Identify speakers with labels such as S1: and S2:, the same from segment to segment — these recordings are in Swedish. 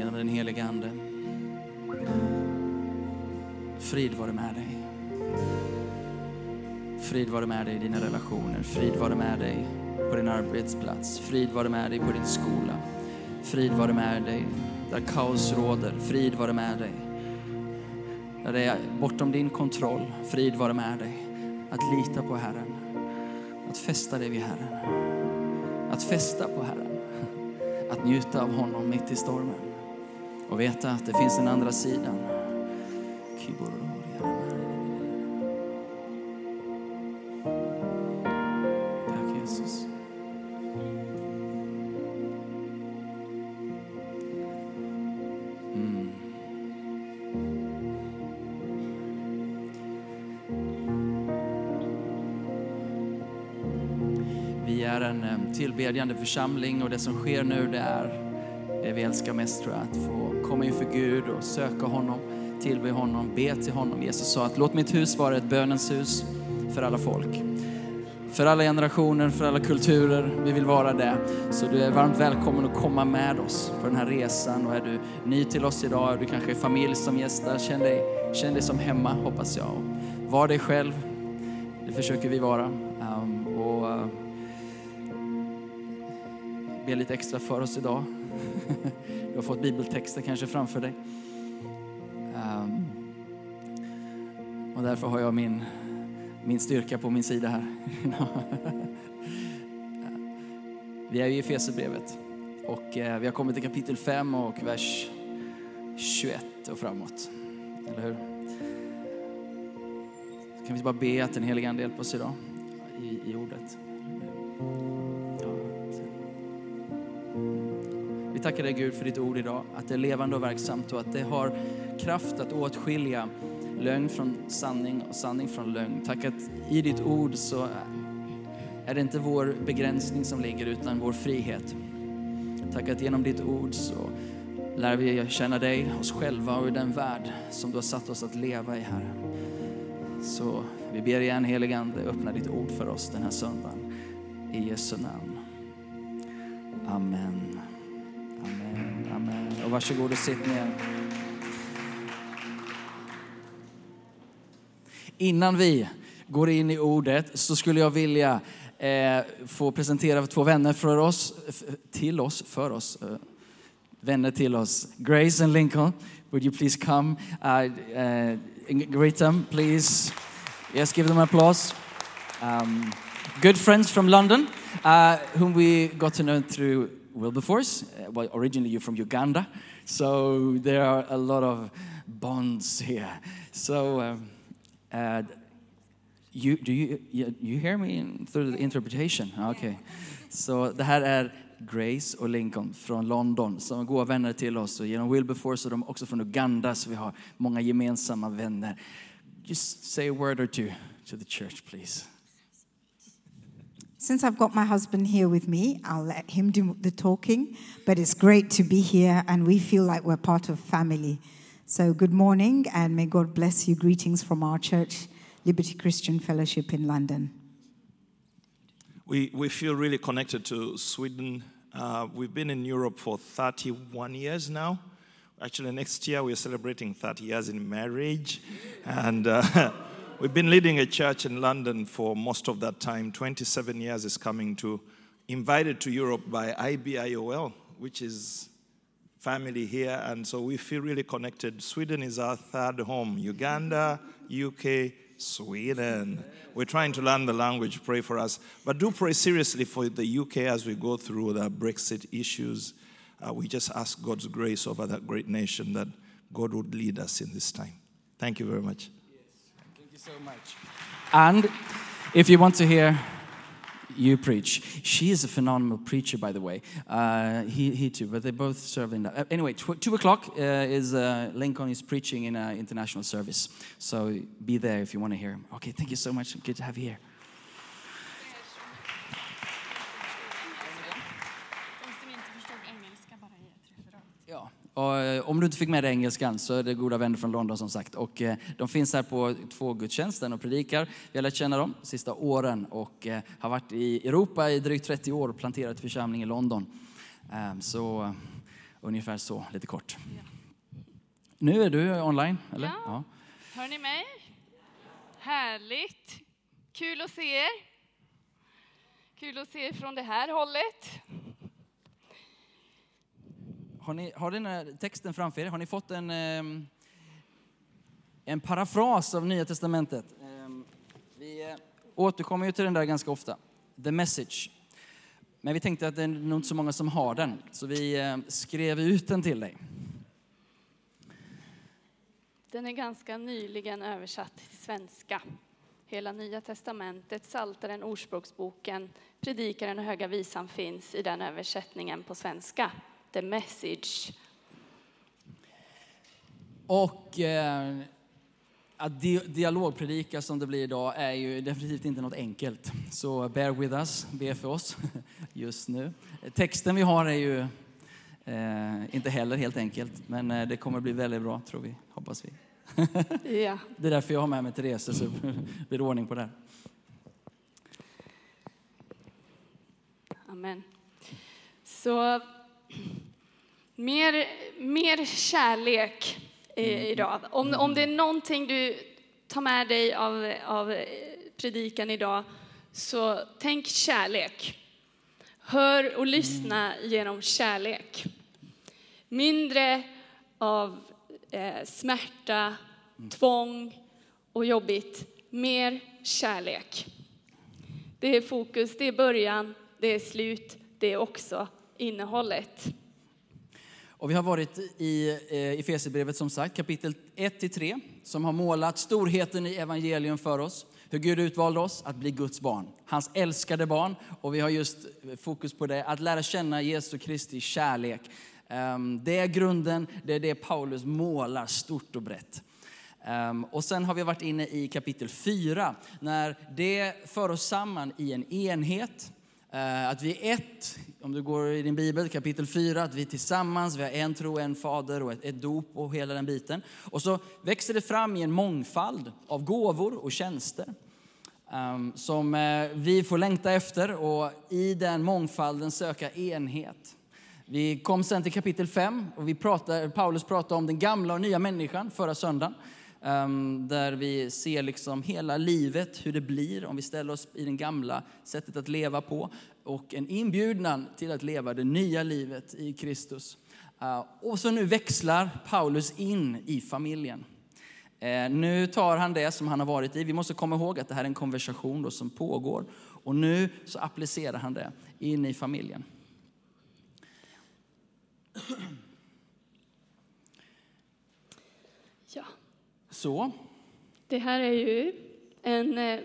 S1: genom den heliga Ande. Frid vare med dig. Frid vare med dig i dina relationer. Frid vare med dig på din arbetsplats. Frid vare med dig på din skola. Frid vare med dig där kaos råder. Frid vare med dig. Där det är bortom din kontroll. Frid vare med dig. Att lita på Herren. Att fästa dig vid Herren. Att fästa på Herren. Att njuta av honom mitt i stormen. Och veta att det finns en andra sidan. Tack Jesus. Mm. Vi är en eh, tillbedjande församling och det som sker nu det är det vi älskar mest tror jag. Att få komma inför Gud och söka honom, tillbe honom, be till honom. Jesus sa att låt mitt hus vara ett bönens hus för alla folk. För alla generationer, för alla kulturer. Vi vill vara det. Så du är varmt välkommen att komma med oss på den här resan. Och är du ny till oss idag, du kanske är familj som gästar, känn dig, känn dig som hemma hoppas jag. Och var dig själv, det försöker vi vara. Um, och uh, be lite extra för oss idag. Du har fått bibeltexter kanske framför dig. Um, och därför har jag min, min styrka på min sida här. vi är ju i Efesierbrevet och eh, vi har kommit till kapitel 5 och vers 21 och framåt. Eller hur? Kan vi bara be att den helige Ande hjälper oss idag i, i ordet. Vi tackar dig Gud för ditt ord idag, att det är levande och verksamt och att det har kraft att åtskilja lögn från sanning och sanning från lögn. Tack att i ditt ord så är det inte vår begränsning som ligger utan vår frihet. Tack att genom ditt ord så lär vi känna dig, oss själva och den värld som du har satt oss att leva i, Herre. Så vi ber igen, helige Ande, öppna ditt ord för oss den här söndagen. I Jesu namn. Varsågod och sitt ner. Innan vi går in i ordet så skulle jag vilja eh, få presentera två vänner för oss, till oss, för oss. Eh, vänner till oss. Grace and Lincoln, would you please come? Uh, uh, greet them, please. Yes, give them an applause. Um, good friends from London, uh, whom we got to know through Wilberforce. Uh, well, originally you're from Uganda, so there are a lot of bonds here. So, um, uh, you, do you, you, you hear me in, through the interpretation? Okay. Så det här är Grace och Lincoln från London som är goda vänner till oss. Och genom Wilberforce är de också från Uganda så vi har många gemensamma vänner. Just say a word or two to the church please.
S2: Since I've got my husband here with me, I'll let him do the talking. But it's great to be here, and we feel like we're part of family. So, good morning, and may God bless you. Greetings from our church, Liberty Christian Fellowship in London.
S3: We, we feel really connected to Sweden. Uh, we've been in Europe for 31 years now. Actually, next year we're celebrating 30 years in marriage. And uh, we've been leading a church in London for most of that time. 27 years is coming to, invited to Europe by IBIOL, which is family here. And so we feel really connected. Sweden is our third home. Uganda, UK, Sweden. We're trying to learn the language, pray for us. But do pray seriously for the UK as we go through the Brexit issues. Uh, we just ask God's grace over that great nation that God would lead us in this time. Thank you very much.
S1: Thank you so much. And if you want to hear you preach, she is a phenomenal preacher, by the way. Uh, he, he too, but they both serve in that. Uh, anyway, tw- two o'clock uh, is uh, Lincoln is preaching in an international service. So be there if you want to hear him. Okay, thank you so much. Good to have you here.
S4: De som inte förstod engelska bara ge ett referat.
S1: Ja, och eh, om du inte fick med dig engelskan så är det goda vänner från London som sagt. Och eh, de finns här på två gudstjänsten och predikar. Vi har lärt känna dem de sista åren och eh, har varit i Europa i drygt 30 år och planterat församling i London. Ehm, Så Ungefär så, lite kort. Nu är du online, eller?
S4: Ja. Hör ni mig? Härligt. Kul att se er. Kul att se er från det här hållet.
S1: Har ni har den här texten framför er? Har ni fått en, ehm, en parafras av Nya Testamentet? Ehm, vi eh, återkommer ju till den där ganska ofta. The message. Men vi tänkte att det är nog inte så många som har den, så vi eh, skrev ut den till dig.
S4: Den är ganska nyligen översatt till svenska. Hela Nya Testamentet, Psaltaren, Ordspråksboken, Predikaren och Höga Visan finns i den översättningen på svenska. The Message.
S1: Och eh, att di- dialogpredika som det blir idag är ju definitivt inte något enkelt. Så bear with us, be för oss just nu. Texten vi har är ju eh, inte heller helt enkelt, men eh, det kommer bli väldigt bra tror vi, hoppas vi.
S4: Ja.
S1: Det är därför jag har med mig Therese så blir det ordning på det här.
S4: Amen. Så mer, mer kärlek i, idag. Om, om det är någonting du tar med dig av, av eh, predikan idag, så tänk kärlek. Hör och lyssna genom kärlek. Mindre av eh, smärta, tvång och jobbigt. Mer kärlek. Det är fokus, det är början, det är slut, det är också innehållet.
S1: Och vi har varit i eh, Efesierbrevet som sagt, kapitel 1-3, som har målat storheten i evangelium för oss. Hur Gud utvalde oss att bli Guds barn, hans älskade barn. Och vi har just fokus på det, att lära känna Jesu Kristi kärlek. Ehm, det är grunden, det är det Paulus målar stort och brett. Ehm, och sen har vi varit inne i kapitel 4, när det för oss samman i en enhet. Eh, att vi är ett, om du går i din bibel, kapitel 4, att vi är tillsammans, vi har en tro, en fader och ett, ett dop och hela den biten. Och så växer det fram i en mångfald av gåvor och tjänster ehm, som eh, vi får längta efter och i den mångfalden söka enhet. Vi kom sen till kapitel 5 och vi pratade, Paulus pratade om den gamla och nya människan förra söndagen. Ehm, där vi ser liksom hela livet, hur det blir om vi ställer oss i det gamla sättet att leva på. Och en inbjudan till att leva det nya livet i Kristus. Ehm, och så nu växlar Paulus in i familjen. Ehm, nu tar han det som han har varit i. Vi måste komma ihåg att det här är en konversation då som pågår. Och nu så applicerar han det in i familjen.
S4: Ja.
S1: Så,
S4: Det här är ju en eh,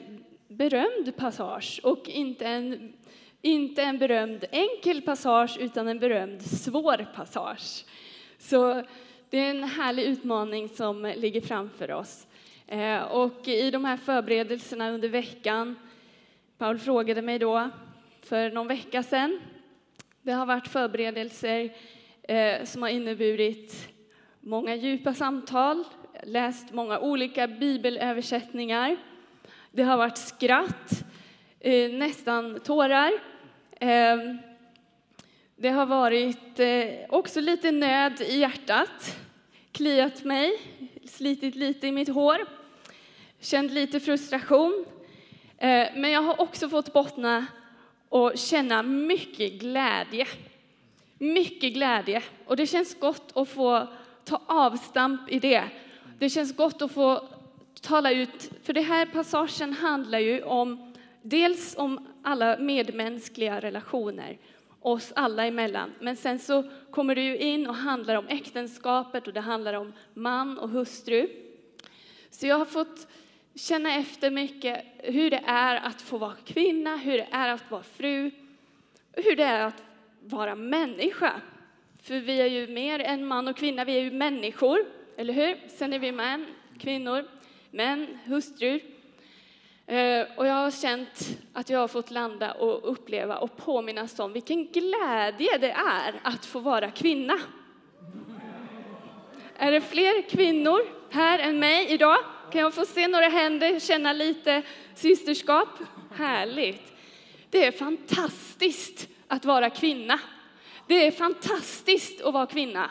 S4: berömd passage och inte en, inte en berömd enkel passage utan en berömd svår passage. Så det är en härlig utmaning som ligger framför oss. Eh, och i de här förberedelserna under veckan, Paul frågade mig då för någon vecka sedan, det har varit förberedelser eh, som har inneburit många djupa samtal, läst många olika bibelöversättningar. Det har varit skratt, eh, nästan tårar. Ehm, det har varit eh, också lite nöd i hjärtat, kliat mig, slitit lite i mitt hår, känt lite frustration. Eh, men jag har också fått bottna och känna mycket glädje. Mycket glädje. Och det känns gott att få ta avstamp i det. Det känns gott att få tala ut, för det här passagen handlar ju om dels om alla medmänskliga relationer, oss alla emellan. Men sen så kommer det ju in och handlar om äktenskapet och det handlar om man och hustru. Så jag har fått känna efter mycket hur det är att få vara kvinna, hur det är att vara fru, hur det är att vara människa. För vi är ju mer än man och kvinna, vi är ju människor, eller hur? Sen är vi män, kvinnor, män, hustrur. Eh, och jag har känt att jag har fått landa och uppleva och påminnas om vilken glädje det är att få vara kvinna. Är det fler kvinnor här än mig idag? Kan jag få se några händer, känna lite systerskap? Härligt. Det är fantastiskt att vara kvinna. det är fantastiskt att vara kvinna.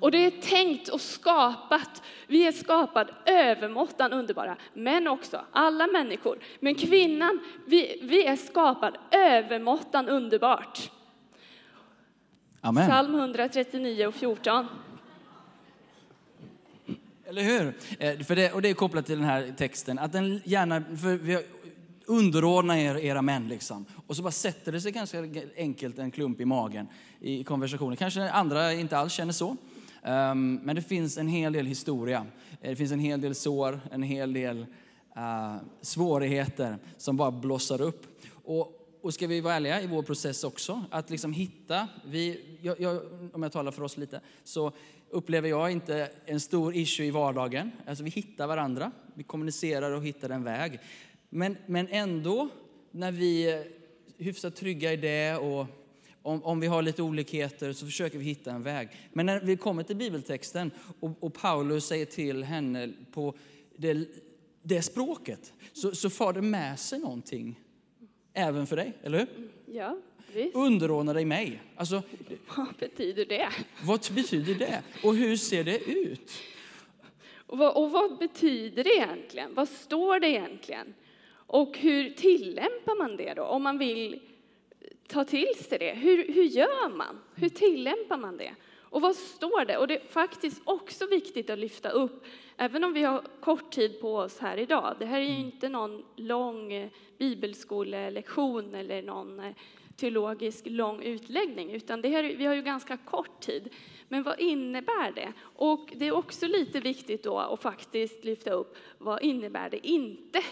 S4: Och det är tänkt och skapat. Vi är skapade övermåttan underbara, men också alla människor. Men kvinnan, vi, vi är skapade övermåttan underbart.
S1: Amen.
S4: Psalm 139 och 14.
S1: Eller hur? Eh, För det, och det är kopplat till den här texten. Att den gärna, för vi har- underordna er era män liksom. Och så bara sätter det sig ganska enkelt en klump i magen i konversationen. Kanske andra inte alls känner så. Ehm, men det finns en hel del historia. Eh, det finns en hel del sår, en hel del eh, svårigheter som bara blossar upp. Och, och ska vi vara ärliga i vår process också, att liksom hitta, vi, jag, jag, om jag talar för oss lite, så upplever jag inte en stor issue i vardagen. Alltså vi hittar varandra, vi kommunicerar och hittar en väg. Men, men ändå, när vi är hyfsat trygga i det och om, om vi har lite olikheter så försöker vi hitta en väg. Men när vi kommer till bibeltexten och, och Paulus säger till henne på det, det språket så, så far det med sig någonting även för dig, eller hur?
S4: Ja, visst.
S1: Underordna dig mig. Alltså,
S4: Vad betyder det?
S1: vad betyder det? Och hur ser det ut?
S4: Och vad, och vad betyder det egentligen? Vad står det egentligen? Och hur tillämpar man det då? Om man vill ta till sig det, hur, hur gör man? Hur tillämpar man det? Och vad står det? Och det är faktiskt också viktigt att lyfta upp, även om vi har kort tid på oss här idag. Det här är ju inte någon lång eh, bibelskolelektion eller någon eh, teologisk lång utläggning, utan det här, vi har ju ganska kort tid. Men vad innebär det? Och det är också lite viktigt då att faktiskt lyfta upp, vad innebär det inte?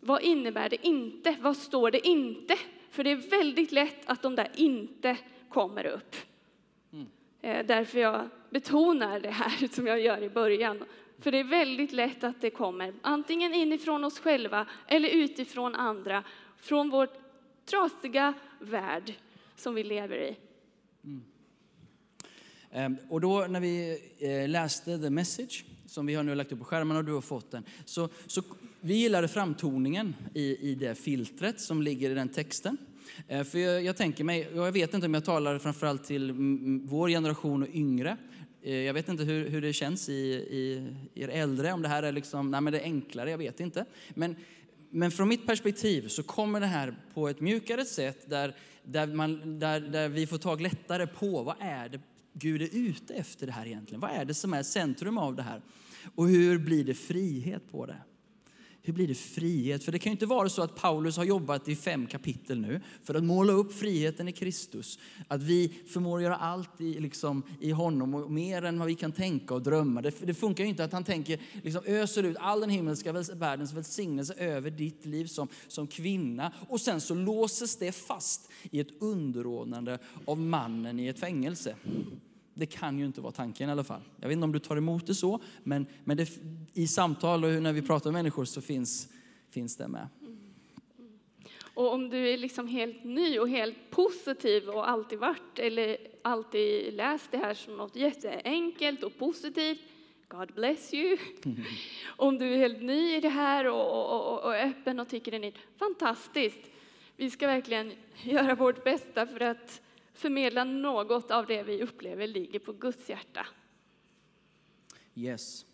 S4: Vad innebär det inte? Vad står det inte? För det är väldigt lätt att de där inte kommer upp. Eh, Därför jag betonar det här som jag gör i början. För det är väldigt lätt att det kommer antingen inifrån oss själva eller utifrån andra, från vår trasiga värld som vi lever i.
S1: Ehm, Och då när vi eh, läste The Message, som vi har nu lagt upp på skärmen och du har fått den, så, så vi gillade framtoningen i, i det filtret som ligger i den texten. Eh, för jag, jag tänker mig, jag vet inte om jag talar framförallt till vår generation och yngre. Eh, jag vet inte hur, hur det känns i, i er äldre, om det här är liksom, nej men det är enklare, jag vet inte. Men, men från mitt perspektiv så kommer det här på ett mjukare sätt där, där, man, där, där vi får tag lättare på vad är det Gud är ute efter det här egentligen. Vad är det som är centrum av det här? Och hur blir det frihet på det? Hur blir det frihet? För det kan ju inte vara så att Paulus har jobbat i fem kapitel nu för att måla upp friheten i Kristus. Att vi förmår göra allt i, liksom, i honom och mer än vad vi kan tänka och drömma. Det, det funkar ju inte att han tänker, liksom, öser ut all den himmelska världens välsignelse över ditt liv som, som kvinna. Och sen så låses det fast i ett underordnande av mannen i ett fängelse. Det kan ju inte vara tanken i alla fall. Jag vet inte om du tar emot det så, men, men det, i samtal och när vi pratar med människor så finns, finns det med.
S4: Och om du är liksom helt ny och helt positiv och alltid varit eller alltid läst det här som något jätteenkelt och positivt, God bless you. Om du är helt ny i det här och, och, och, och öppen och tycker det är nytt, fantastiskt. Vi ska verkligen göra vårt bästa för att förmedla något av det vi upplever ligger på Guds hjärta.
S1: Yes.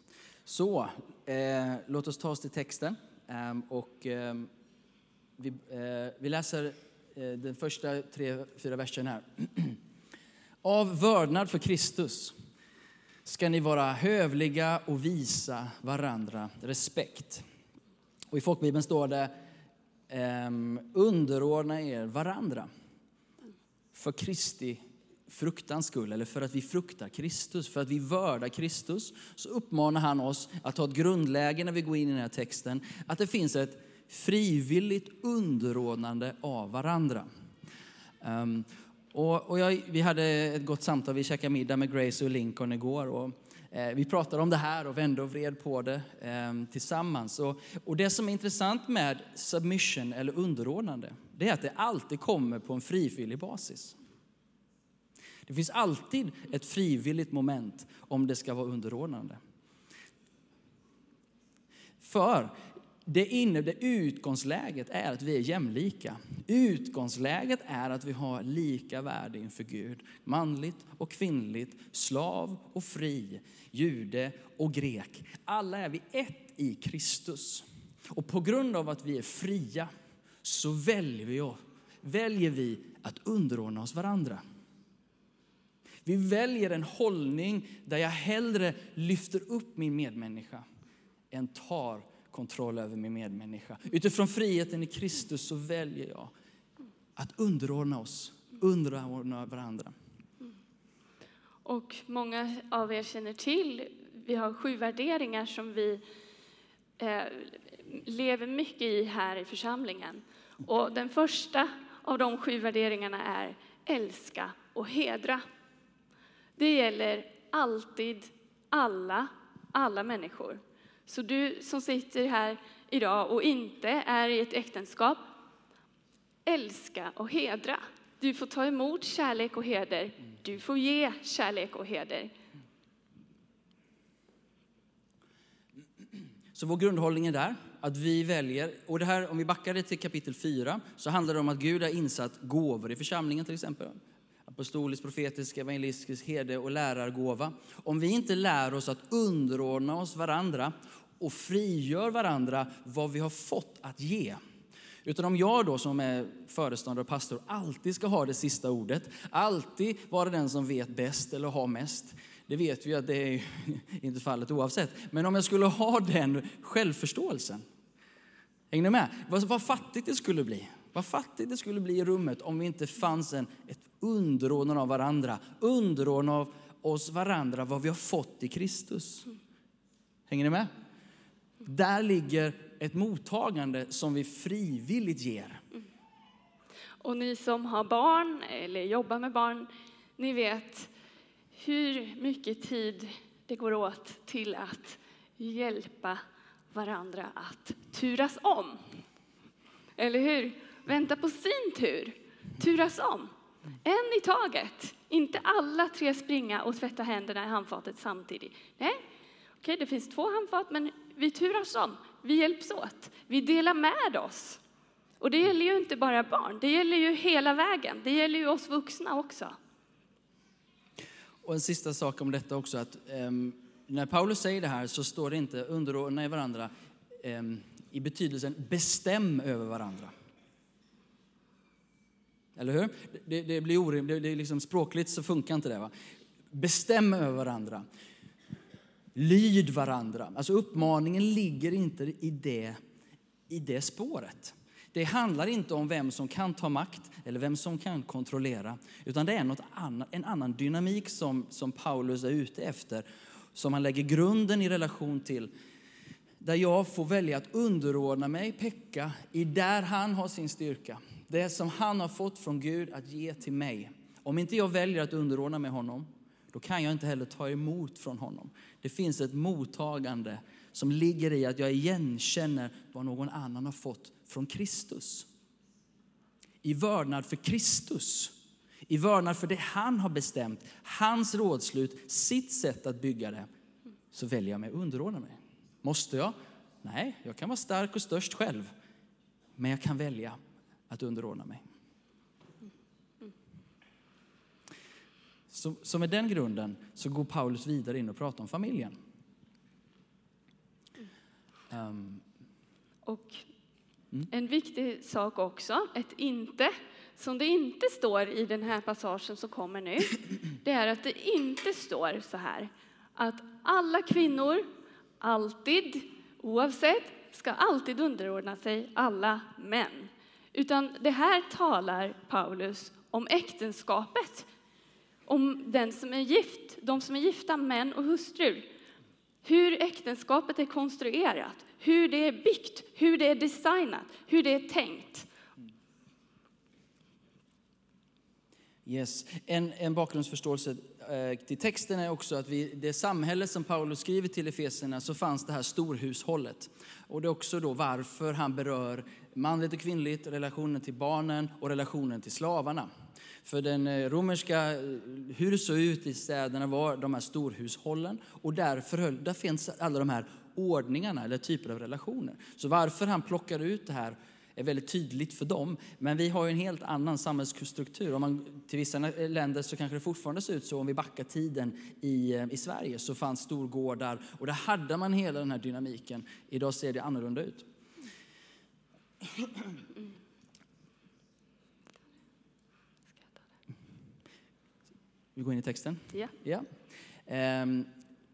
S1: Så, eh, låt oss ta oss till texten. Ehm, och, ehm, vi, eh, vi läser eh, den första tre, fyra versen här. Av vördnad för Kristus ska ni vara hövliga och visa varandra respekt. Och I folkbibeln står det ehm, underordna er varandra för Kristi fruktans skull, eller för att vi fruktar Kristus, för att vi vördar Kristus, så uppmanar han oss att ha ett grundläge när vi går in i den här texten, att det finns ett frivilligt underordnande av varandra. Um, och, och jag, vi hade ett gott samtal, vi käkade middag med Grace och Lincoln igår. Och, Eh, vi pratade om det här och vände och vred på det ehm, tillsammans. Och, och det som är intressant med submission eller underordnande, det är att det alltid kommer på en frivillig basis. Det finns alltid ett frivilligt moment om det ska vara underordnande. För det, inne, det utgångsläget är att vi är jämlika. Utgångsläget är att vi har lika värde inför Gud. Manligt och kvinnligt, slav och fri, jude och grek. Alla är vi ett i Kristus. Och på grund av att vi är fria så väljer vi, väljer vi att underordna oss varandra. Vi väljer en hållning där jag hellre lyfter upp min medmänniska än tar kontroll över min medmänniska. Utifrån friheten i Kristus så väljer jag att underordna oss, underordna varandra.
S4: Och många av er känner till, vi har sju värderingar som vi eh, lever mycket i här i församlingen. Och den första av de sju värderingarna är älska och hedra. Det gäller alltid alla, alla människor. Så du som sitter här idag och inte är i ett äktenskap, älska och hedra. Du får ta emot kärlek och heder. Du får ge kärlek och heder.
S1: Så vår grundhållning är där, att vi väljer, och det här om vi backar det till kapitel 4, så handlar det om att Gud har insatt gåvor i församlingen till exempel. Apostolisk, profetisk, evangelistisk, herde och lärargåva. Om vi inte lär oss att underordna oss varandra och frigör varandra vad vi har fått att ge. Utan om jag då som är föreståndare och pastor alltid ska ha det sista ordet, alltid vara den som vet bäst eller har mest. Det vet vi att det är inte fallet oavsett. Men om jag skulle ha den självförståelsen, hänger ni med? Vad, vad fattigt det skulle bli. Vad fattigt det skulle bli i rummet om vi inte fanns en, ett underordnade av varandra. underordnade av oss varandra vad vi har fått i Kristus. Hänger ni med? Där ligger ett mottagande som vi frivilligt ger.
S4: Och ni som har barn eller jobbar med barn, ni vet hur mycket tid det går åt till att hjälpa varandra att turas om. Eller hur? Vänta på sin tur, turas om. En i taget. Inte alla tre springa och tvätta händerna i handfatet samtidigt. Nej, okej, det finns två handfat, men vi turas om. Vi hjälps åt. Vi delar med oss. Och det gäller ju inte bara barn, det gäller ju hela vägen. Det gäller ju oss vuxna också.
S1: Och en sista sak om detta också, att um, när Paulus säger det här så står det inte underordna varandra um, i betydelsen bestäm över varandra. Eller hur? Det, det blir orimligt, det är liksom språkligt så funkar inte det. Va? Bestäm över varandra. Lyd varandra. Alltså uppmaningen ligger inte i det, i det spåret. Det handlar inte om vem som kan ta makt eller vem som kan kontrollera, utan det är något annat, en annan dynamik som, som Paulus är ute efter, som han lägger grunden i relation till, där jag får välja att underordna mig Pekka i där han har sin styrka. Det som han har fått från Gud att ge till mig. Om inte jag väljer att underordna mig honom, då kan jag inte heller ta emot från honom. Det finns ett mottagande som ligger i att jag igenkänner vad någon annan har fått från Kristus. I vördnad för Kristus, i vördnad för det han har bestämt, hans rådslut, sitt sätt att bygga det, så väljer jag mig att underordna mig. Måste jag? Nej, jag kan vara stark och störst själv. Men jag kan välja att underordna mig. Så, så med den grunden så går Paulus vidare in och pratar om familjen. Um,
S4: och mm. en viktig sak också, ett inte, som det inte står i den här passagen som kommer nu, det är att det inte står så här att alla kvinnor alltid, oavsett, ska alltid underordna sig alla män. Utan det här talar Paulus om äktenskapet, om den som är gift, de som är gifta, män och hustrur. Hur äktenskapet är konstruerat, hur det är byggt, hur det är designat, hur det är tänkt.
S1: Yes. En, en bakgrundsförståelse eh, till texten är också att vi, det samhälle som Paulus skriver till Efeserna så fanns det här storhushållet. Och det är också då varför han berör manligt och kvinnligt, relationen till barnen och relationen till slavarna. För den eh, romerska, eh, hur det såg ut i städerna var de här storhushållen och därför höll, där finns alla de här ordningarna eller typer av relationer. Så varför han plockar ut det här är väldigt tydligt för dem. Men vi har ju en helt annan samhällsstruktur. Om man, till vissa länder så kanske det fortfarande ser ut så, om vi backar tiden i, eh, i Sverige, så fanns storgårdar och där hade man hela den här dynamiken. Idag ser det annorlunda ut. Vi går in i texten.
S4: Ja.
S1: ja. Ehm,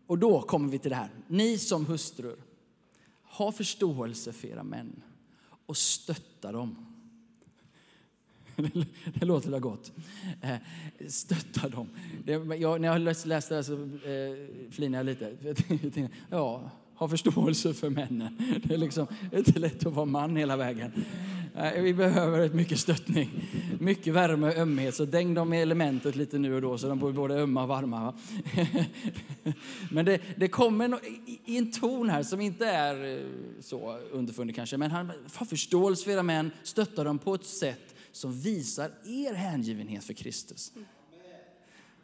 S1: och då kommer vi till det här. Ni som hustrur, ha förståelse för era män och stötta dem. Det låter väl gott. Eh, stötta dem. Det, jag, när jag läste det här så eh, flinade jag lite. Ja, ha förståelse för männen. Det är liksom inte lätt att vara man hela vägen. Vi behöver ett mycket stöttning, mycket värme och ömhet. Så däng dem med elementet lite nu och då så de blir både ömma och varma. Men det, det kommer i en ton här som inte är eh, så underfundig kanske. Men han har förståelse för era män, stöttar dem på ett sätt som visar er hängivenhet för Kristus.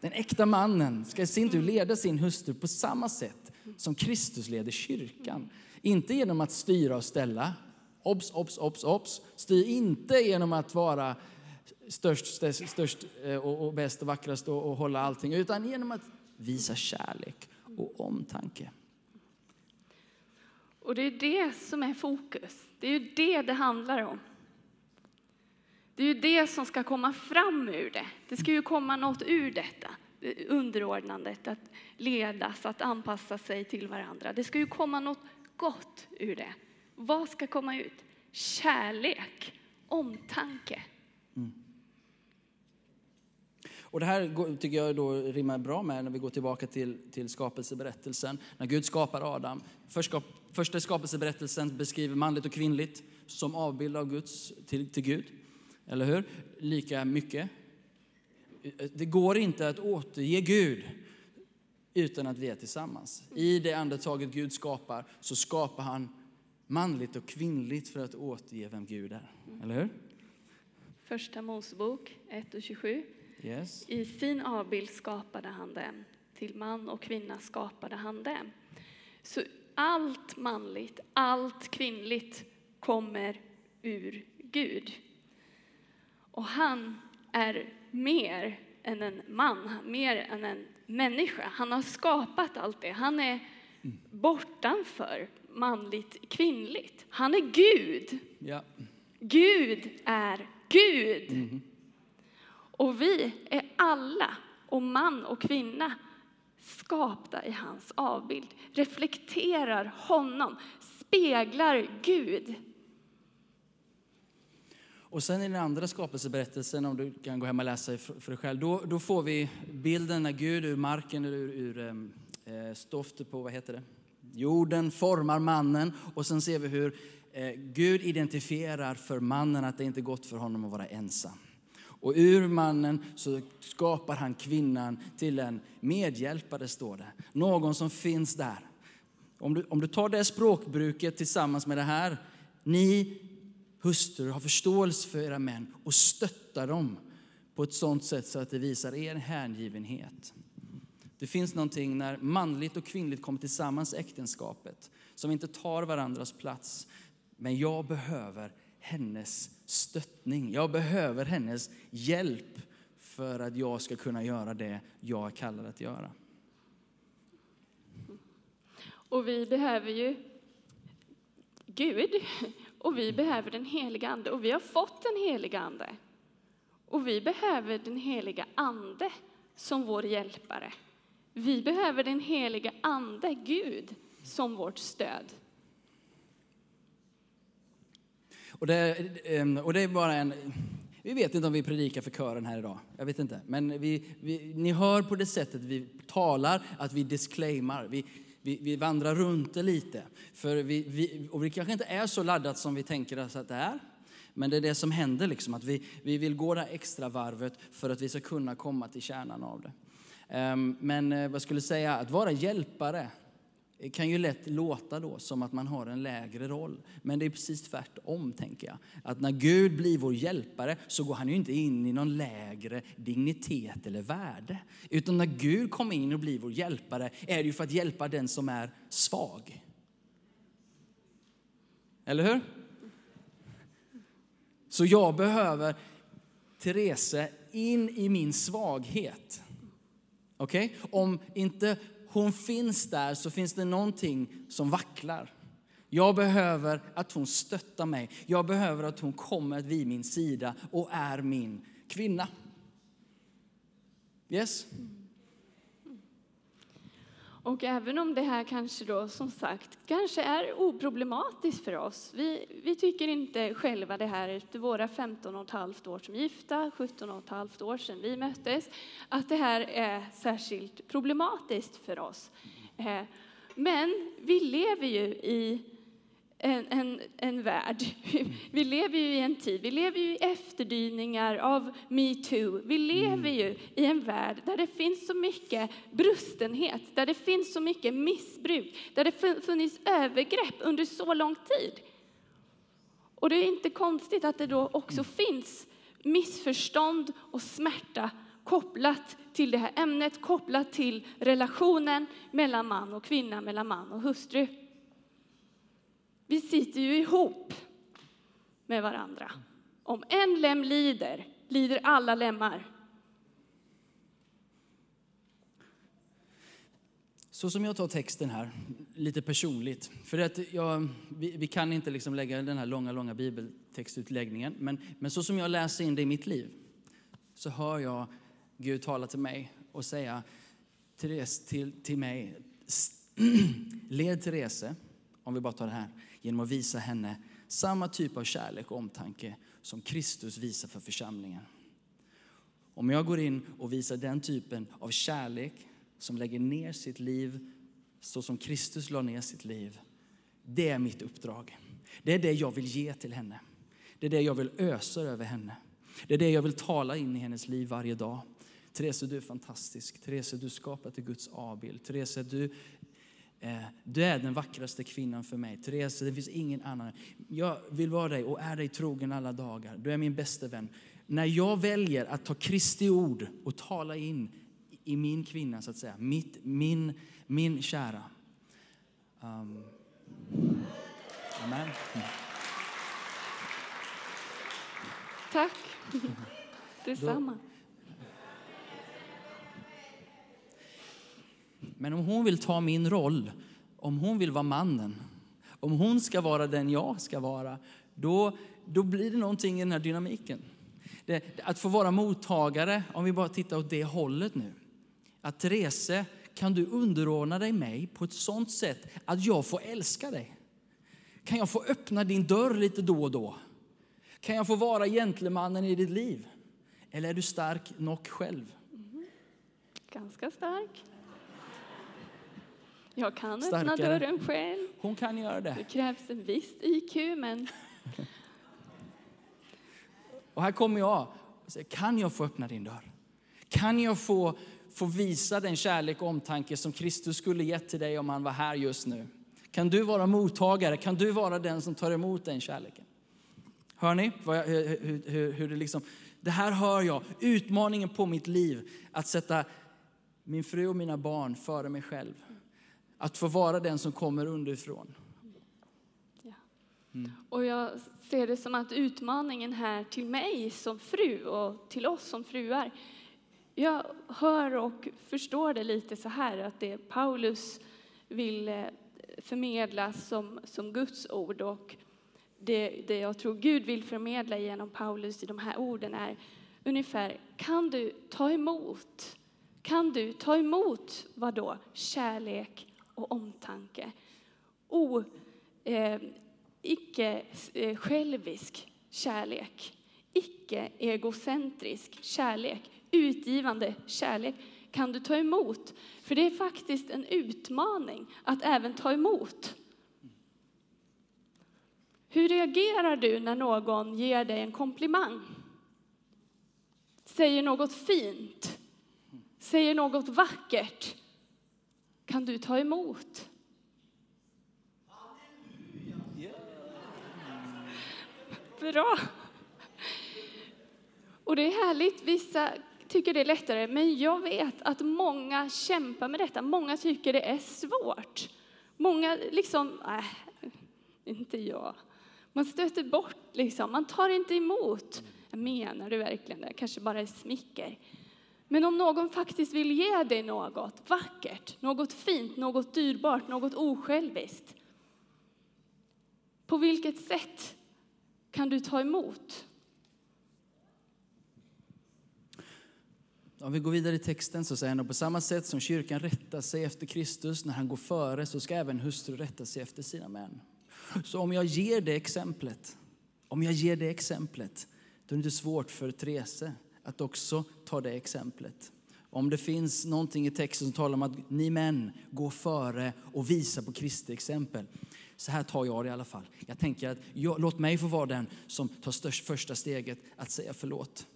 S1: Den äkta mannen ska i sin tur leda sin hustru på samma sätt som Kristus leder kyrkan. Inte genom att styra och ställa. Obs, obs, obs, obs. Styr inte genom att vara störst, störst eh, och bäst och vackrast och, och hålla allting, utan genom att visa kärlek och omtanke.
S4: Och det är det som är fokus. Det är ju det det handlar om. Det är ju det som ska komma fram ur det. Det ska ju komma något ur detta underordnandet, att ledas, att anpassa sig till varandra. Det ska ju komma något gott ur det. Vad ska komma ut? Kärlek, omtanke. Mm.
S1: Och det här tycker jag då rimmar bra med när vi går tillbaka till, till skapelseberättelsen. När Gud skapar Adam. Först, första skapelseberättelsen beskriver manligt och kvinnligt som avbild av Guds, till, till Gud. Eller hur? Lika mycket. Det går inte att återge Gud utan att vi är tillsammans. I det andetaget Gud skapar så skapar han manligt och kvinnligt för att återge vem Gud är. Eller hur?
S4: Första Mosebok 1 och 27.
S1: Yes.
S4: I sin avbild skapade han dem. Till man och kvinna skapade han dem. Så allt manligt, allt kvinnligt kommer ur Gud. Och han är mer än en man, mer än en människa. Han har skapat allt det. Han är bortanför manligt, kvinnligt. Han är Gud.
S1: Ja.
S4: Gud är Gud. Mm. Och vi är alla, och man och kvinna, skapta i hans avbild, reflekterar honom, speglar Gud.
S1: Och sen i den andra skapelseberättelsen, om du kan gå hem och läsa för dig själv, då, då får vi bilden när Gud ur marken, ur, ur eh, eh stoftet på, vad heter det? Jorden formar mannen och sen ser vi hur eh, Gud identifierar för mannen att det inte är gott för honom att vara ensam. Och ur mannen så skapar han kvinnan till en medhjälpare, står det. Någon som finns där. Om du, om du tar det språkbruket tillsammans med det här, ni hustrur, ha förståelse för era män och stötta dem på ett sådant sätt så att det visar er hängivenhet. Det finns någonting när manligt och kvinnligt kommer tillsammans i äktenskapet som inte tar varandras plats. Men jag behöver hennes stöttning. Jag behöver hennes hjälp för att jag ska kunna göra det jag är kallad att göra.
S4: Och vi behöver ju Gud och vi behöver den heliga Ande. Och vi har fått den heliga Ande. Och vi behöver den heliga Ande som vår hjälpare. Vi behöver den heliga Ande, Gud, som vårt stöd.
S1: Och det, ehm, och det är bara en... Vi vet inte om vi predikar för kören här idag. Jag vet inte. Men vi, vi, ni hör på det sättet vi talar att vi disclaimar. Vi, vi, vi vandrar runt det lite. För vi, vi, och det kanske inte är så laddat som vi tänker oss att det är. Men det är det som händer, liksom, att vi, vi vill gå det extra varvet för att vi ska kunna komma till kärnan av det. Ehm, men eh, vad skulle säga, att vara hjälpare det kan ju lätt låta då som att man har en lägre roll. Men det är precis tvärtom, tänker jag. Att när Gud blir vår hjälpare så går han ju inte in i någon lägre dignitet eller värde. Utan när Gud kommer in och blir vår hjälpare är det ju för att hjälpa den som är svag. Eller hur? Så jag behöver Therese in i min svaghet. Okej? Om inte hon finns där så finns det någonting som vacklar. Jag behöver att hon stöttar mig. Jag behöver att hon kommer vid min sida och är min kvinna. Yes?
S4: Och även om det här kanske då som sagt kanske är oproblematiskt för oss. Vi, vi tycker inte själva det här efter våra 15 och ett halvt år som gifta, 17 och ett halvt år sedan vi möttes, att det här är särskilt problematiskt för oss. Eh, men vi lever ju i en, en, en värld. Vi lever ju i en tid, vi lever ju i efterdyningar av metoo. Vi lever ju i en värld där det finns så mycket brustenhet, där det finns så mycket missbruk, där det funnits övergrepp under så lång tid. Och det är inte konstigt att det då också finns missförstånd och smärta kopplat till det här ämnet, kopplat till relationen mellan man och kvinna, mellan man och hustru. Vi sitter ju ihop med varandra. Om en lem lider, lider alla lemmar.
S1: Så som jag tar texten här, lite personligt. För att jag, vi, vi kan inte liksom lägga den här långa, långa bibeltextutläggningen. Men, men så som jag läser in det i mitt liv så hör jag Gud tala till mig och säga Therese, till, till mig, led Therese, om vi bara tar det här, genom att visa henne samma typ av kärlek och omtanke som Kristus visar för församlingen. Om jag går in och visar den typen av kärlek som lägger ner sitt liv så som Kristus la ner sitt liv. Det är mitt uppdrag. Det är det jag vill ge till henne. Det är det jag vill ösa över henne. Det är det jag vill tala in i hennes liv varje dag. Therese, du är fantastisk. Therese, du är skapad till Guds avbild. Therese, du, du är den vackraste kvinnan för mig. Therese, det finns ingen annan. Jag vill vara dig och är dig trogen alla dagar. Du är min bästa vän. När jag väljer att ta Kristi ord och tala in i min kvinna, så att säga, mitt, min, min kära. Um, amen.
S4: Tack. Detsamma.
S1: Men om hon vill ta min roll, om hon vill vara mannen, om hon ska vara den jag ska vara, då, då blir det någonting i den här dynamiken. Det, att få vara mottagare, om vi bara tittar åt det hållet nu. Att Therese, kan du underordna dig mig på ett sånt sätt att jag får älska dig? Kan jag få öppna din dörr lite då och då? Kan jag få vara gentlemannen i ditt liv? Eller är du stark nog själv?
S4: Mm. Ganska stark. Jag kan
S1: Starkare.
S4: öppna dörren själv.
S1: Hon kan göra det.
S4: Det krävs en viss IQ, men...
S1: Och här kommer jag och säger, kan jag få öppna din dörr? Kan jag få, få visa den kärlek och omtanke som Kristus skulle gett till dig om han var här just nu? Kan du vara mottagare? Kan du vara den som tar emot den kärleken? Hör ni jag, hur, hur, hur det liksom... Det här hör jag, utmaningen på mitt liv, att sätta min fru och mina barn före mig själv. Att få vara den som kommer underifrån.
S4: Ja. Mm. Och jag ser det som att utmaningen här till mig som fru och till oss som fruar, jag hör och förstår det lite så här att det Paulus vill eh, förmedla som, som Guds ord och det, det jag tror Gud vill förmedla genom Paulus i de här orden är ungefär, kan du ta emot? Kan du ta emot vad då? Kärlek och omtanke. O, eh, icke eh, självisk kärlek. Icke egocentrisk kärlek. Utgivande kärlek kan du ta emot. För det är faktiskt en utmaning att även ta emot. Hur reagerar du när någon ger dig en komplimang? Säger något fint? Säger något vackert? Kan du ta emot. Bra. Och det är härligt, vissa tycker det är lättare, men jag vet att många kämpar med detta. Många tycker det är svårt. Många liksom, nej, inte jag. Man stöter bort, liksom. man tar inte emot. Menar du verkligen det? Kanske bara är smicker. Men om någon faktiskt vill ge dig något vackert, något fint, något dyrbart, något osjälviskt. På vilket sätt kan du ta emot?
S1: Om vi går vidare i texten så säger han på samma sätt som kyrkan rättar sig efter Kristus när han går före så ska även hustru rätta sig efter sina män. Så om jag ger det exemplet, om jag ger det exemplet, då är det inte svårt för Therese att också ta det exemplet. Om det finns någonting i texten som talar om att ni män går före och visar på Kristi exempel. Så här tar jag det i alla fall. Jag tänker att jag, låt mig få vara den som tar störst första steget att säga förlåt.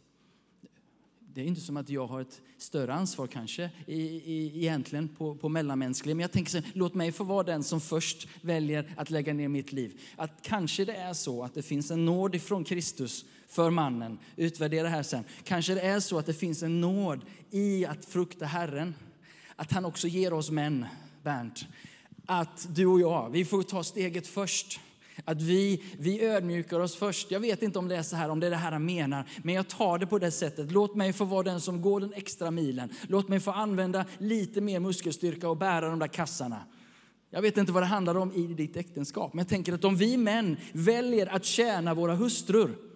S1: Det är inte som att jag har ett större ansvar kanske i, i, egentligen på, på mellanmänsklig. Men jag tänker så låt mig få vara den som först väljer att lägga ner mitt liv. Att kanske det är så att det finns en nåd ifrån Kristus för mannen. Utvärdera här sen. Kanske det är så att det finns en nåd i att frukta Herren. Att han också ger oss män, Bernt. Att du och jag, vi får ta steget först. Att vi, vi ödmjukar oss först. Jag vet inte om det är så här, om det är det här han menar, men jag tar det på det sättet. Låt mig få vara den som går den extra milen. Låt mig få använda lite mer muskelstyrka och bära de där kassarna. Jag vet inte vad det handlar om i ditt äktenskap, men jag tänker att om vi män väljer att tjäna våra hustrur,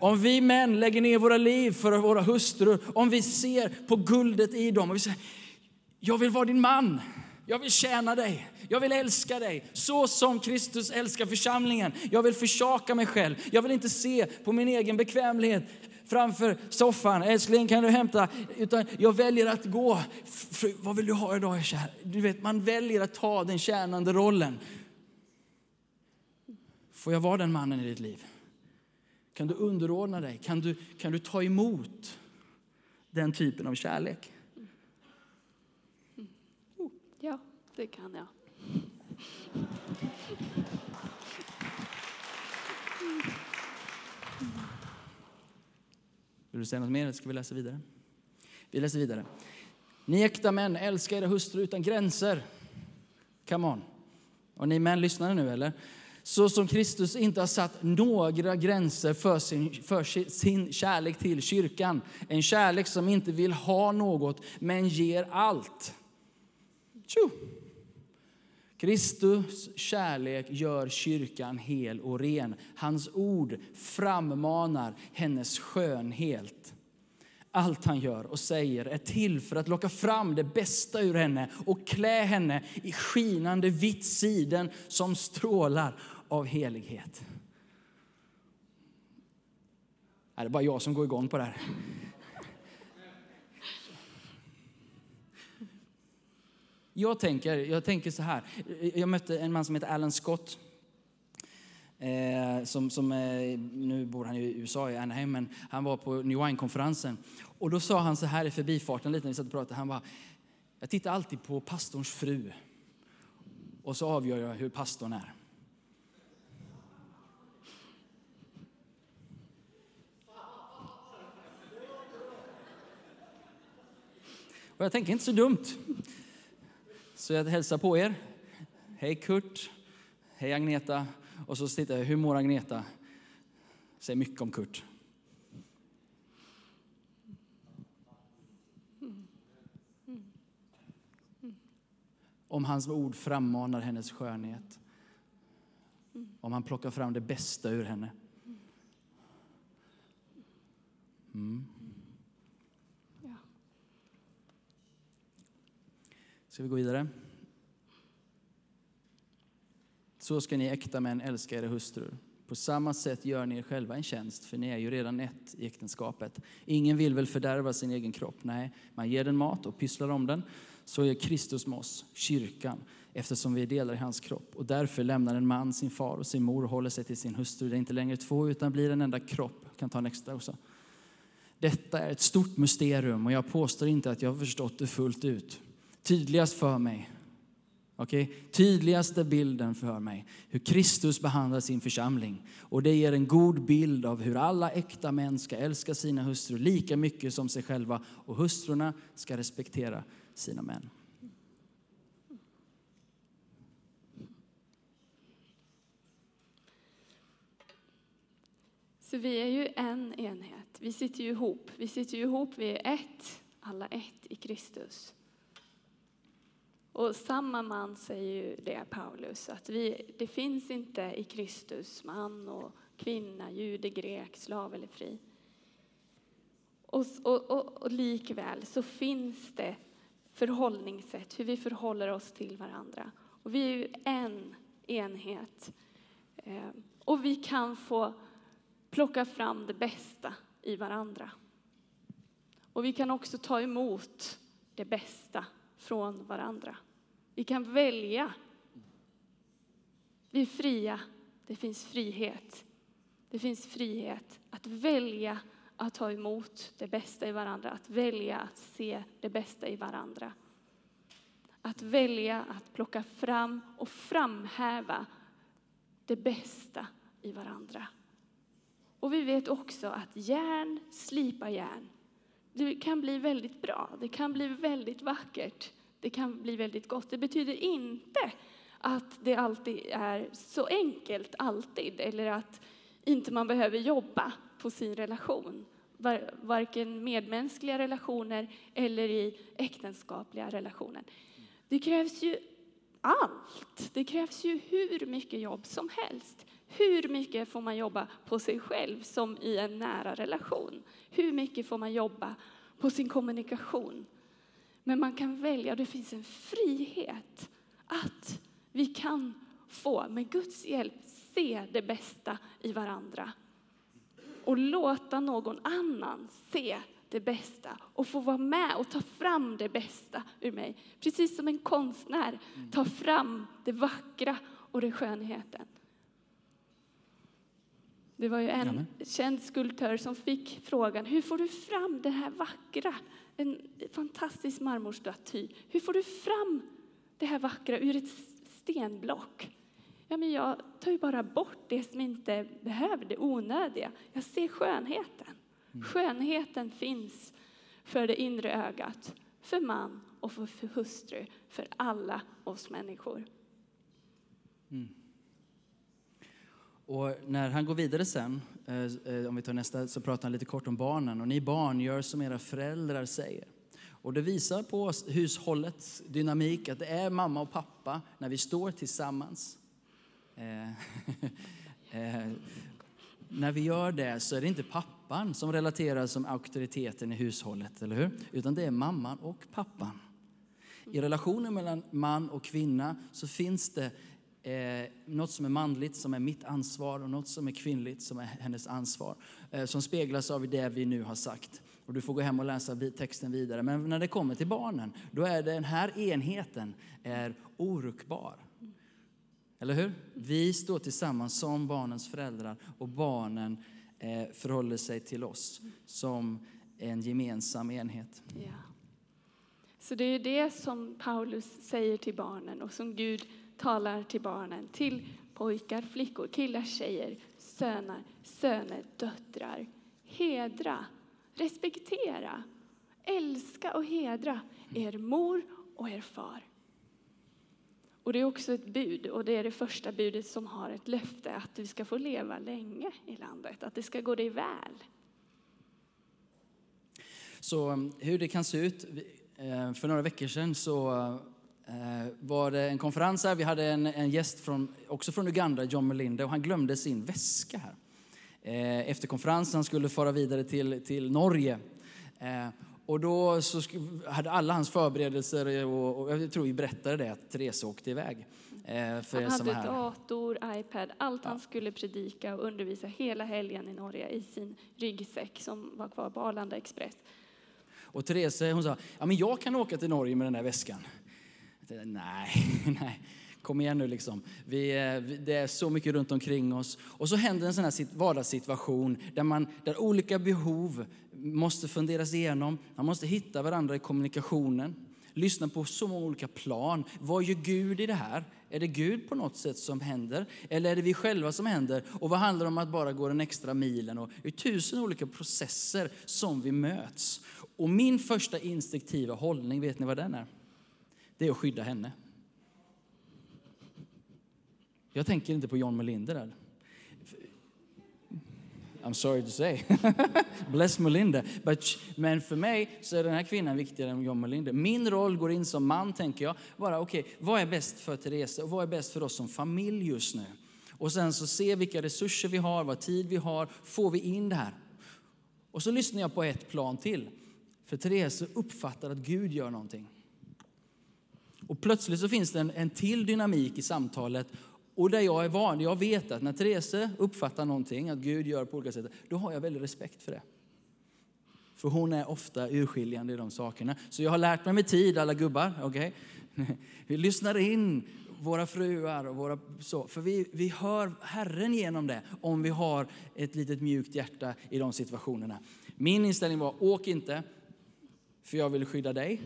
S1: om vi män lägger ner våra liv för våra hustrur, om vi ser på guldet i dem och vi säger, jag vill vara din man. Jag vill tjäna dig. Jag vill älska dig så som Kristus älskar församlingen. Jag vill försaka mig själv. Jag vill inte se på min egen bekvämlighet framför soffan. Älskling, kan du hämta? Utan jag väljer att gå. Fru, vad vill du ha idag, kär? Du vet, man väljer att ta den tjänande rollen. Får jag vara den mannen i ditt liv? Kan du underordna dig? Kan du, kan du ta emot den typen av kärlek?
S4: Ja, det kan jag.
S1: Vill du säga något mer eller ska vi läsa vidare? Vi läser vidare. Ni äkta män, älskar era hustrur utan gränser. Come on. Och ni män, lyssnar nu eller? Så som Kristus inte har satt några gränser för sin, för sin kärlek till kyrkan. En kärlek som inte vill ha något, men ger allt. Tjo. Kristus kärlek gör kyrkan hel och ren. Hans ord frammanar hennes skönhet. Allt han gör och säger är till för att locka fram det bästa ur henne och klä henne i skinande vitt siden som strålar av helighet. Är det bara jag som går igång på det här? Jag tänker, jag tänker så här. Jag mötte en man som heter Alan Scott. Eh, som, som eh, nu bor han i USA, i Anaheim, men han var på New Wine-konferensen. Och då sa han så här i förbifarten lite när vi satt och pratade. Han bara, jag tittar alltid på pastorns fru. Och så avgör jag hur pastorn är. Och jag tänker inte så dumt. Så jag hälsar på er. Hej Kurt. Hej Agneta. Och så tittar jag, hur mår Agneta? Säger mycket om Kurt. Om hans ord frammanar hennes skönhet. Om han plockar fram det bästa ur henne. Mm. Ska vi gå vidare? Så ska ni äkta män älska era hustrur. På samma sätt gör ni er själva en tjänst, för ni är ju redan ett i äktenskapet. Ingen vill väl fördärva sin egen kropp? Nej, man ger den mat och pysslar om den. Så gör Kristus med oss, kyrkan, eftersom vi är delar i hans kropp. Och därför lämnar en man sin far och sin mor och håller sig till sin hustru. Det är inte längre två, utan blir en enda kropp. Jag kan ta en extra också. Detta är ett stort mysterium och jag påstår inte att jag har förstått det fullt ut tydligast för mig. Okay? Tydligaste bilden för mig, hur Kristus behandlar sin församling. Och det ger en god bild av hur alla äkta män ska älska sina hustrur lika mycket som sig själva och hustrurna ska respektera sina män.
S4: Så vi är ju en enhet. Vi sitter ju ihop. Vi sitter ju ihop. Vi är ett, alla ett i Kristus. Och samma man säger ju det, Paulus, att vi, det finns inte i Kristus man och kvinna, jude, grek, slav eller fri. Och, och, och, och likväl så finns det förhållningssätt, hur vi förhåller oss till varandra. Och vi är ju en enhet. Ehm, och vi kan få plocka fram det bästa i varandra. Och vi kan också ta emot det bästa från varandra. Vi kan välja. Vi är fria. Det finns frihet. Det finns frihet att välja att ta emot det bästa i varandra, att välja att se det bästa i varandra. Att välja att plocka fram och framhäva det bästa i varandra. Och vi vet också att järn slipar järn. Det kan bli väldigt bra, det kan bli väldigt vackert, det kan bli väldigt gott. Det betyder inte att det alltid är så enkelt, alltid, eller att inte man behöver jobba på sin relation. Varken medmänskliga relationer eller i äktenskapliga relationer. Det krävs ju allt. Det krävs ju hur mycket jobb som helst. Hur mycket får man jobba på sig själv som i en nära relation? Hur mycket får man jobba på sin kommunikation? Men man kan välja, det finns en frihet att vi kan få, med Guds hjälp, se det bästa i varandra och låta någon annan se det bästa och få vara med och ta fram det bästa ur mig. Precis som en konstnär tar fram det vackra och det skönheten. Det var ju en Jamen. känd skulptör som fick frågan, hur får du fram det här vackra? En fantastisk marmorstaty. Hur får du fram det här vackra ur ett stenblock? Ja, men jag tar ju bara bort det som inte behöver, det onödiga. Jag ser skönheten. Mm. Skönheten finns för det inre ögat, för man och för, hustru, för alla oss människor. Mm.
S1: Och när han går vidare sen, eh, eh, om vi tar nästa, så pratar han lite kort om barnen. Och ni barn gör som era föräldrar säger. Och det visar på hushållets dynamik, att det är mamma och pappa när vi står tillsammans. Eh, eh, när vi gör det så är det inte pappan som relateras som auktoriteten i hushållet, eller hur? Utan det är mamman och pappan. I relationen mellan man och kvinna så finns det eh, något som är manligt, som är mitt ansvar och något som är kvinnligt, som är hennes ansvar. Eh, som speglas av det vi nu har sagt. Och du får gå hem och läsa texten vidare. Men när det kommer till barnen, då är den här enheten är oruckbar. Eller hur? Vi står tillsammans som barnens föräldrar och barnen Eh, förhåller sig till oss som en gemensam enhet.
S4: Ja. Så det är det som Paulus säger till barnen och som Gud talar till barnen, till pojkar, flickor, killar, tjejer, söner, söner, döttrar. Hedra, respektera, älska och hedra er mor och er far. Och det är också ett bud, och det är det första budet som har ett löfte att du ska få leva länge i landet, att det ska gå dig väl.
S1: Så um, hur det kan se ut, eh, för några veckor sedan så eh, var det en konferens här. Vi hade en, en gäst från, också från Uganda, John Melinda, och han glömde sin väska här. Eh, efter konferensen, han skulle fara vidare till, till Norge. Och då så hade alla hans förberedelser, och, och jag tror vi berättade det, att Therese åkte iväg.
S4: Eh, för han hade dator, iPad, allt ja. han skulle predika och undervisa hela helgen i Norge i sin ryggsäck som var kvar på Arlanda Express.
S1: Och Therese hon sa, ja men jag kan åka till Norge med den där väskan. Nej, nej kom igen nu liksom. Vi, det är så mycket runt omkring oss. Och så händer en sån här vardagssituation där, man, där olika behov måste funderas igenom. Man måste hitta varandra i kommunikationen. Lyssna på så många olika plan. Vad gör Gud i det här? Är det Gud på något sätt som händer? Eller är det vi själva som händer? Och vad handlar det om att bara gå den extra milen? Och det är tusen olika processer som vi möts. Och min första instinktiva hållning, vet ni vad den är? Det är att skydda henne. Jag tänker inte på John Melinder där. I'm sorry to say. Bless Melinda. But, men för mig så är den här kvinnan viktigare än John Melinda. Min roll går in som man, tänker jag. Bara, okay, vad är bäst för Therese och vad är bäst för oss som familj just nu? Och sen så se vilka resurser vi har, vad tid vi har. Får vi in det här? Och så lyssnar jag på ett plan till. För Therese uppfattar att Gud gör någonting. Och plötsligt så finns det en, en till dynamik i samtalet. Och där jag är van, jag vet att när Therese uppfattar någonting, att Gud gör på olika sätt, då har jag väldigt respekt för det. För hon är ofta urskiljande i de sakerna. Så jag har lärt mig med tid, alla gubbar, okej? Vi lyssnar in våra fruar och våra så, för vi, vi hör Herren genom det om vi har ett litet mjukt hjärta i de situationerna. Min inställning var, åk inte, för jag vill skydda dig.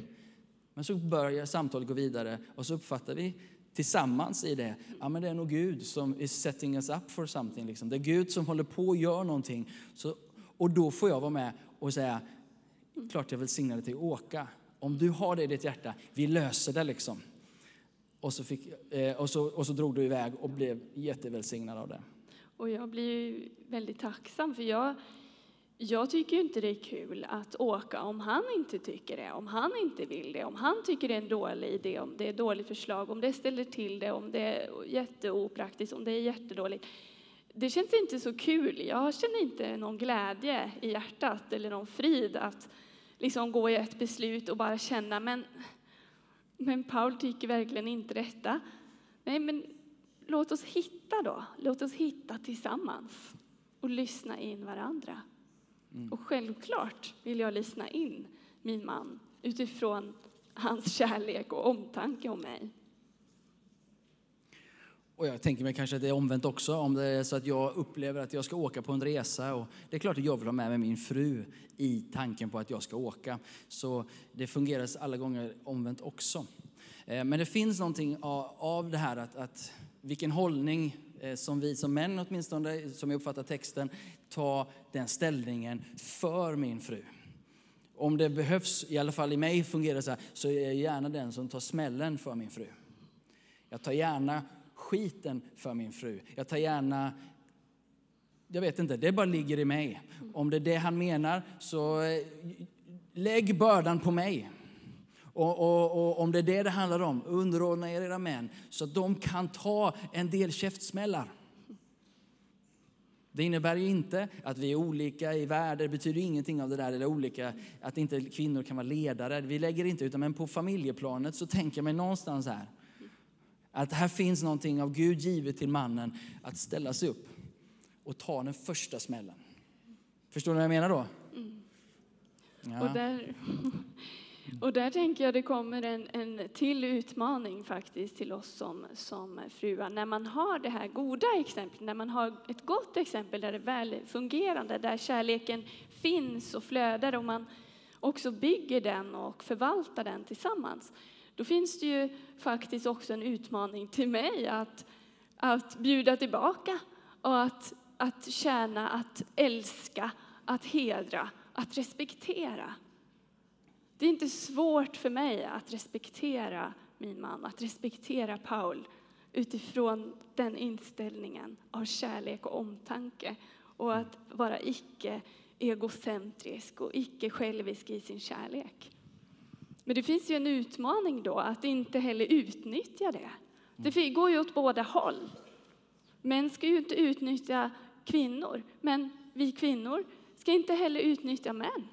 S1: Men så börjar samtalet gå vidare och så uppfattar vi tillsammans i det, ja men det är nog Gud som is setting us up for something. Liksom. Det är Gud som håller på och gör någonting. Så, och då får jag vara med och säga, klart jag välsignar dig till att åka. Om du har det i ditt hjärta, vi löser det liksom. Och så, fick, eh, och så, och så drog du iväg och blev jättevälsignad av det.
S4: Och jag blir ju väldigt tacksam för jag, jag tycker inte det är kul att åka om han inte tycker det, om han inte vill det, om han tycker det är en dålig idé, om det är ett dåligt förslag, om det ställer till det, om det är jätteopraktiskt, om det är jättedåligt. Det känns inte så kul. Jag känner inte någon glädje i hjärtat eller någon frid att liksom gå i ett beslut och bara känna, men, men Paul tycker verkligen inte detta. Nej, men låt oss hitta då. Låt oss hitta tillsammans och lyssna in varandra. Och självklart vill jag lyssna in min man utifrån hans kärlek och omtanke om mig.
S1: Och jag tänker mig kanske att det är omvänt också, om det är så att jag upplever att jag ska åka på en resa. Och det är klart att jag vill ha med mig min fru i tanken på att jag ska åka. Så det fungerar alla gånger omvänt också. Eh, Men det finns någonting av- av det här att, att vilken hållning eh, som vi som män åtminstone, som jag uppfattar texten, ta den ställningen för min fru. Om det behövs, i alla fall i mig fungerar det så här, så är jag gärna den som tar smällen för min fru. Jag tar gärna skiten för min fru. Jag tar gärna... Jag vet inte, det bara ligger i mig. Om det är det han menar, så eh, lägg bördan på mig. Och, och, och om det är det det handlar om, underordna er era män så att de kan ta en del käftsmällar. Det innebär ju inte att vi är olika i värde, det betyder ingenting av det där, eller olika, att inte kvinnor kan vara ledare. Vi lägger inte utan men på familjeplanet så tänker jag mig någonstans här, att här finns någonting av Gud givet till mannen att ställa sig upp och ta den första smällen. Förstår ni vad jag menar då? Ja.
S4: Och, där, och där tänker jag det kommer en, en till utmaning faktiskt till oss som, som fruar. När man har det här goda exemplet, när man har ett gott exempel där det är väl fungerande, där kärleken finns och flödar och man också bygger den och förvaltar den tillsammans. Då finns det ju faktiskt också en utmaning till mig att, att bjuda tillbaka och att, att tjäna, att älska, att hedra, att respektera. Det är inte svårt för mig att respektera min man, att respektera Paul utifrån den inställningen av kärlek och omtanke och att vara icke egocentrisk och icke självisk i sin kärlek. Men det finns ju en utmaning då att inte heller utnyttja det. Det går ju åt båda håll. Män ska ju inte utnyttja kvinnor, men vi kvinnor ska inte heller utnyttja män.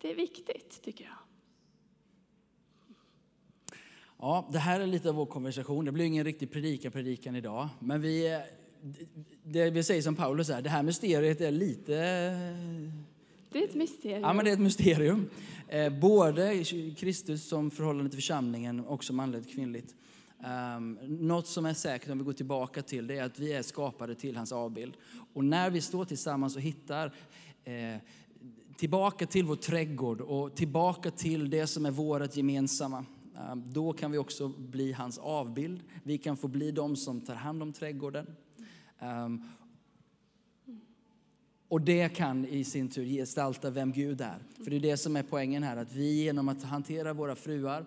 S4: Det är viktigt, tycker jag.
S1: Ja, det här är lite av vår konversation. Det blir ingen riktig predika-predikan idag. Men vi, det vi säger som Paulus är, det här mysteriet är lite...
S4: Det är ett mysterium.
S1: Ja, men det är ett mysterium. Eh, både Kristus som förhållande till församlingen, också manligt och kvinnligt. Um, något som är säkert om vi går tillbaka till det är att vi är skapade till hans avbild. Och när vi står tillsammans och hittar eh, tillbaka till vår trädgård och tillbaka till det som är vårt gemensamma. um, Då kan vi också bli hans avbild. Vi kan få bli de som tar hand om trädgården. Um, och det kan i sin tur gestalta vem Gud är. För det är det som är poängen här, att vi genom att hantera våra fruar,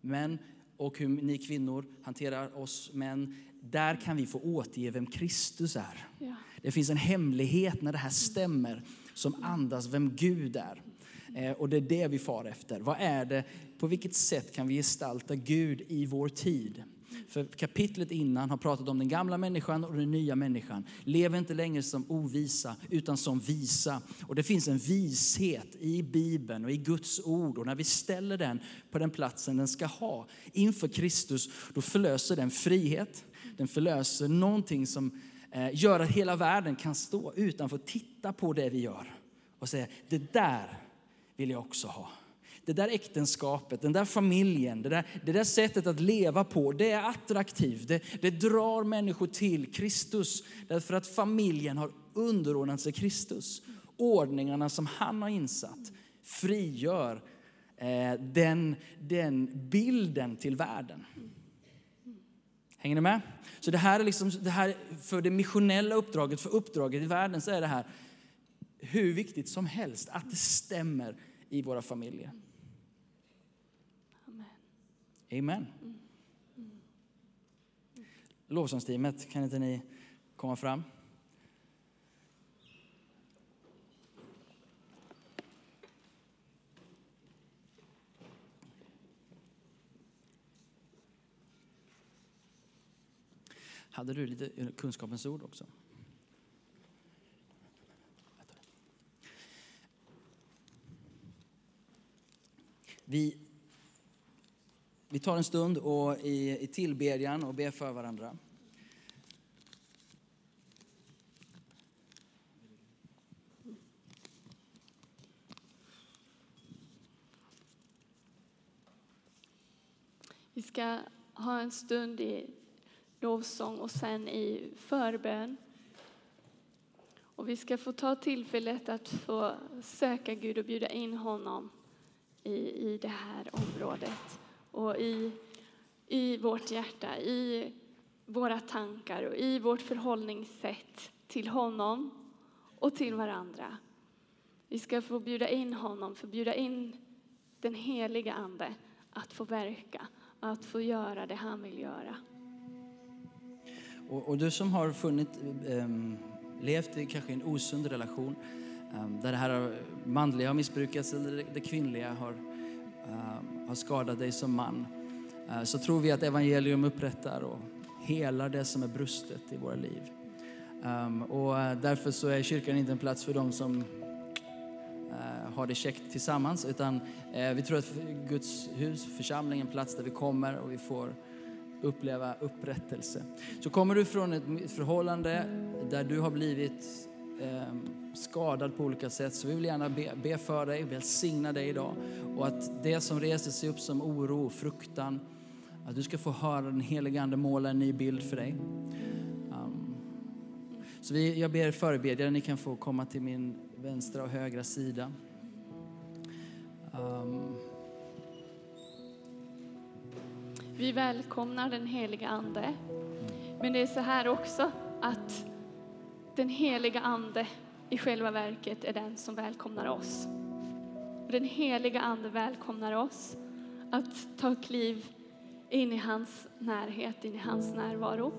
S1: män och hur ni kvinnor hanterar oss män, där kan vi få återge vem Kristus är.
S4: Ja.
S1: Det finns en hemlighet när det här stämmer som andas vem Gud är. Eh, och det är det vi far efter. Vad är det, på vilket sätt kan vi gestalta Gud i vår tid? För kapitlet innan har pratat om den gamla människan och den nya människan. Lev inte längre som ovisa utan som visa. Och det finns en vishet i Bibeln och i Guds ord. Och när vi ställer den på den platsen den ska ha inför Kristus, då förlöser den frihet. Den förlöser någonting som Eh, gör att hela världen kan stå utanför och titta på det vi gör och säga, det där vill jag också ha. Det där äktenskapet, den där familjen, det där, det där sättet att leva på, det är attraktivt. Det, det drar människor till Kristus därför att familjen har underordnat sig Kristus. Ordningarna som han har insatt frigör eh, den, den bilden till världen. Hänger ni med? Så det här är liksom, det här, för det missionella uppdraget, för uppdraget i världen så är det här hur viktigt som helst att det stämmer i våra familjer.
S4: Amen.
S1: Amen. Lovsångsteamet, kan inte ni komma fram? Hade du lite kunskapens ord också? Vi, vi tar en stund och i, i tillbedjan och ber för varandra.
S4: Vi ska ha en stund i lovsång och sen i förbön. Och vi ska få ta tillfället att få söka Gud och bjuda in honom i, i det här området och i, i vårt hjärta, i våra tankar och i vårt förhållningssätt till honom och till varandra. Vi ska få bjuda in honom, få bjuda in den heliga Ande att få verka, att få göra det han vill göra.
S1: Och, och du som har funnit, ähm, levt i kanske en osund relation ähm, där det här manliga har missbrukats eller det, kvinnliga har, um, har skadat dig som man. äh, så tror vi att evangelium upprättar och helar det som är brustet i våra liv. Ehm, och eh, därför så är kyrkan inte en plats för dem som uh, har det käckt tillsammans utan vi tror att Guds hus, församling, är en plats där vi kommer och vi får uppleva upprättelse. Så kommer du från ett förhållande där du har blivit eh, skadad på olika sätt så vi vill gärna be, be för dig, välsigna dig idag. Och att det som reser sig upp som oro och fruktan, att du ska få höra den helige Ande måla en ny bild för dig. Um, så vi, jag ber förebedjare, ni kan få komma till min vänstra och högra sida. Um,
S4: vi välkomnar den heliga Ande. Men det är så här också att den heliga Ande i själva verket är den som välkomnar oss. Den heliga Ande välkomnar oss att ta kliv in i hans närhet, in i hans närvaro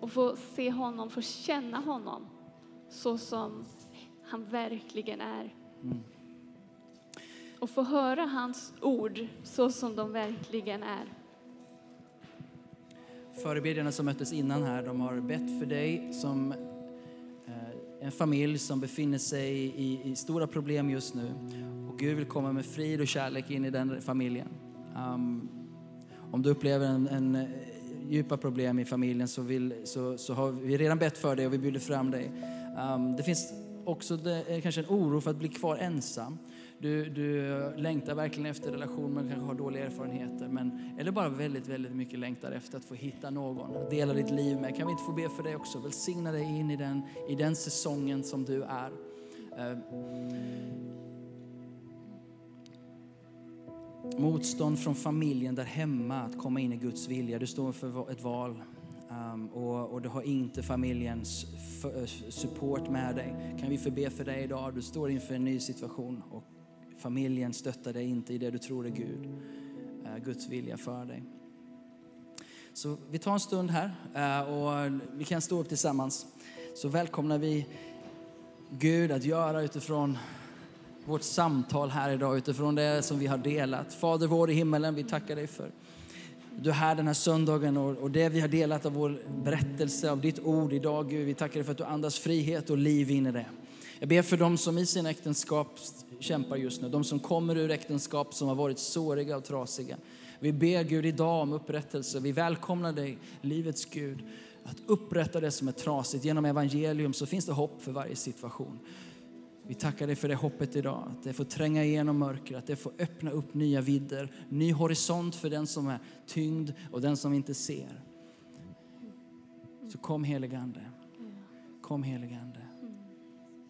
S4: och få se honom, få känna honom så som han verkligen är. Och få höra hans ord så som de verkligen är.
S1: Förebedjarna som möttes innan här, de har bett för dig som eh, en familj som befinner sig i, i, stora problem just nu. Och Gud vill komma med frid och kärlek in i den familjen. Um, om du upplever en, en eh, djupa problem i familjen så, vill, så, så, har vi redan bett för dig och vi bjuder fram dig. Um, det finns också det, eh, kanske en oro för att bli kvar ensam. Du, du längtar verkligen efter relation men kanske har dåliga erfarenheter. Men, eller bara väldigt, väldigt mycket längtar efter att få hitta någon att dela ditt liv med. Kan vi inte få be för dig också? Välsigna dig in i den, i den säsongen som du är. Eh, motstånd från familjen där hemma att komma in i Guds vilja. Du står för ett val um, och, och, du har inte familjens eh, support med dig. Kan vi förbe för dig idag? Du står inför en ny situation och familjen stöttar dig inte i det du tror är Gud, eh, Guds vilja för dig. Så vi tar en stund här eh, och vi kan stå upp tillsammans. så välkomnar vi Gud att göra utifrån vårt samtal här idag, utifrån det som vi har delat. Fader vår i himmelen, vi tackar dig för du är här den här söndagen och, och det vi har delat av vår berättelse, av ditt ord idag, Gud. Vi tackar dig för att du andas frihet och liv in i det. Jag ber för dem som i sina äktenskap kämpar just nu, de som kommer ur äktenskap som har varit såriga och trasiga. Vi ber Gud idag om upprättelse. Vi välkomnar dig, livets Gud, att upprätta det som är trasigt. Genom evangelium så finns det hopp för varje situation. Vi tackar dig för det hoppet idag, att det får tränga igenom mörker, att det får öppna upp nya vidder, ny horisont för den som är tyngd och den som inte ser. Så kom heligande. Kom heligande.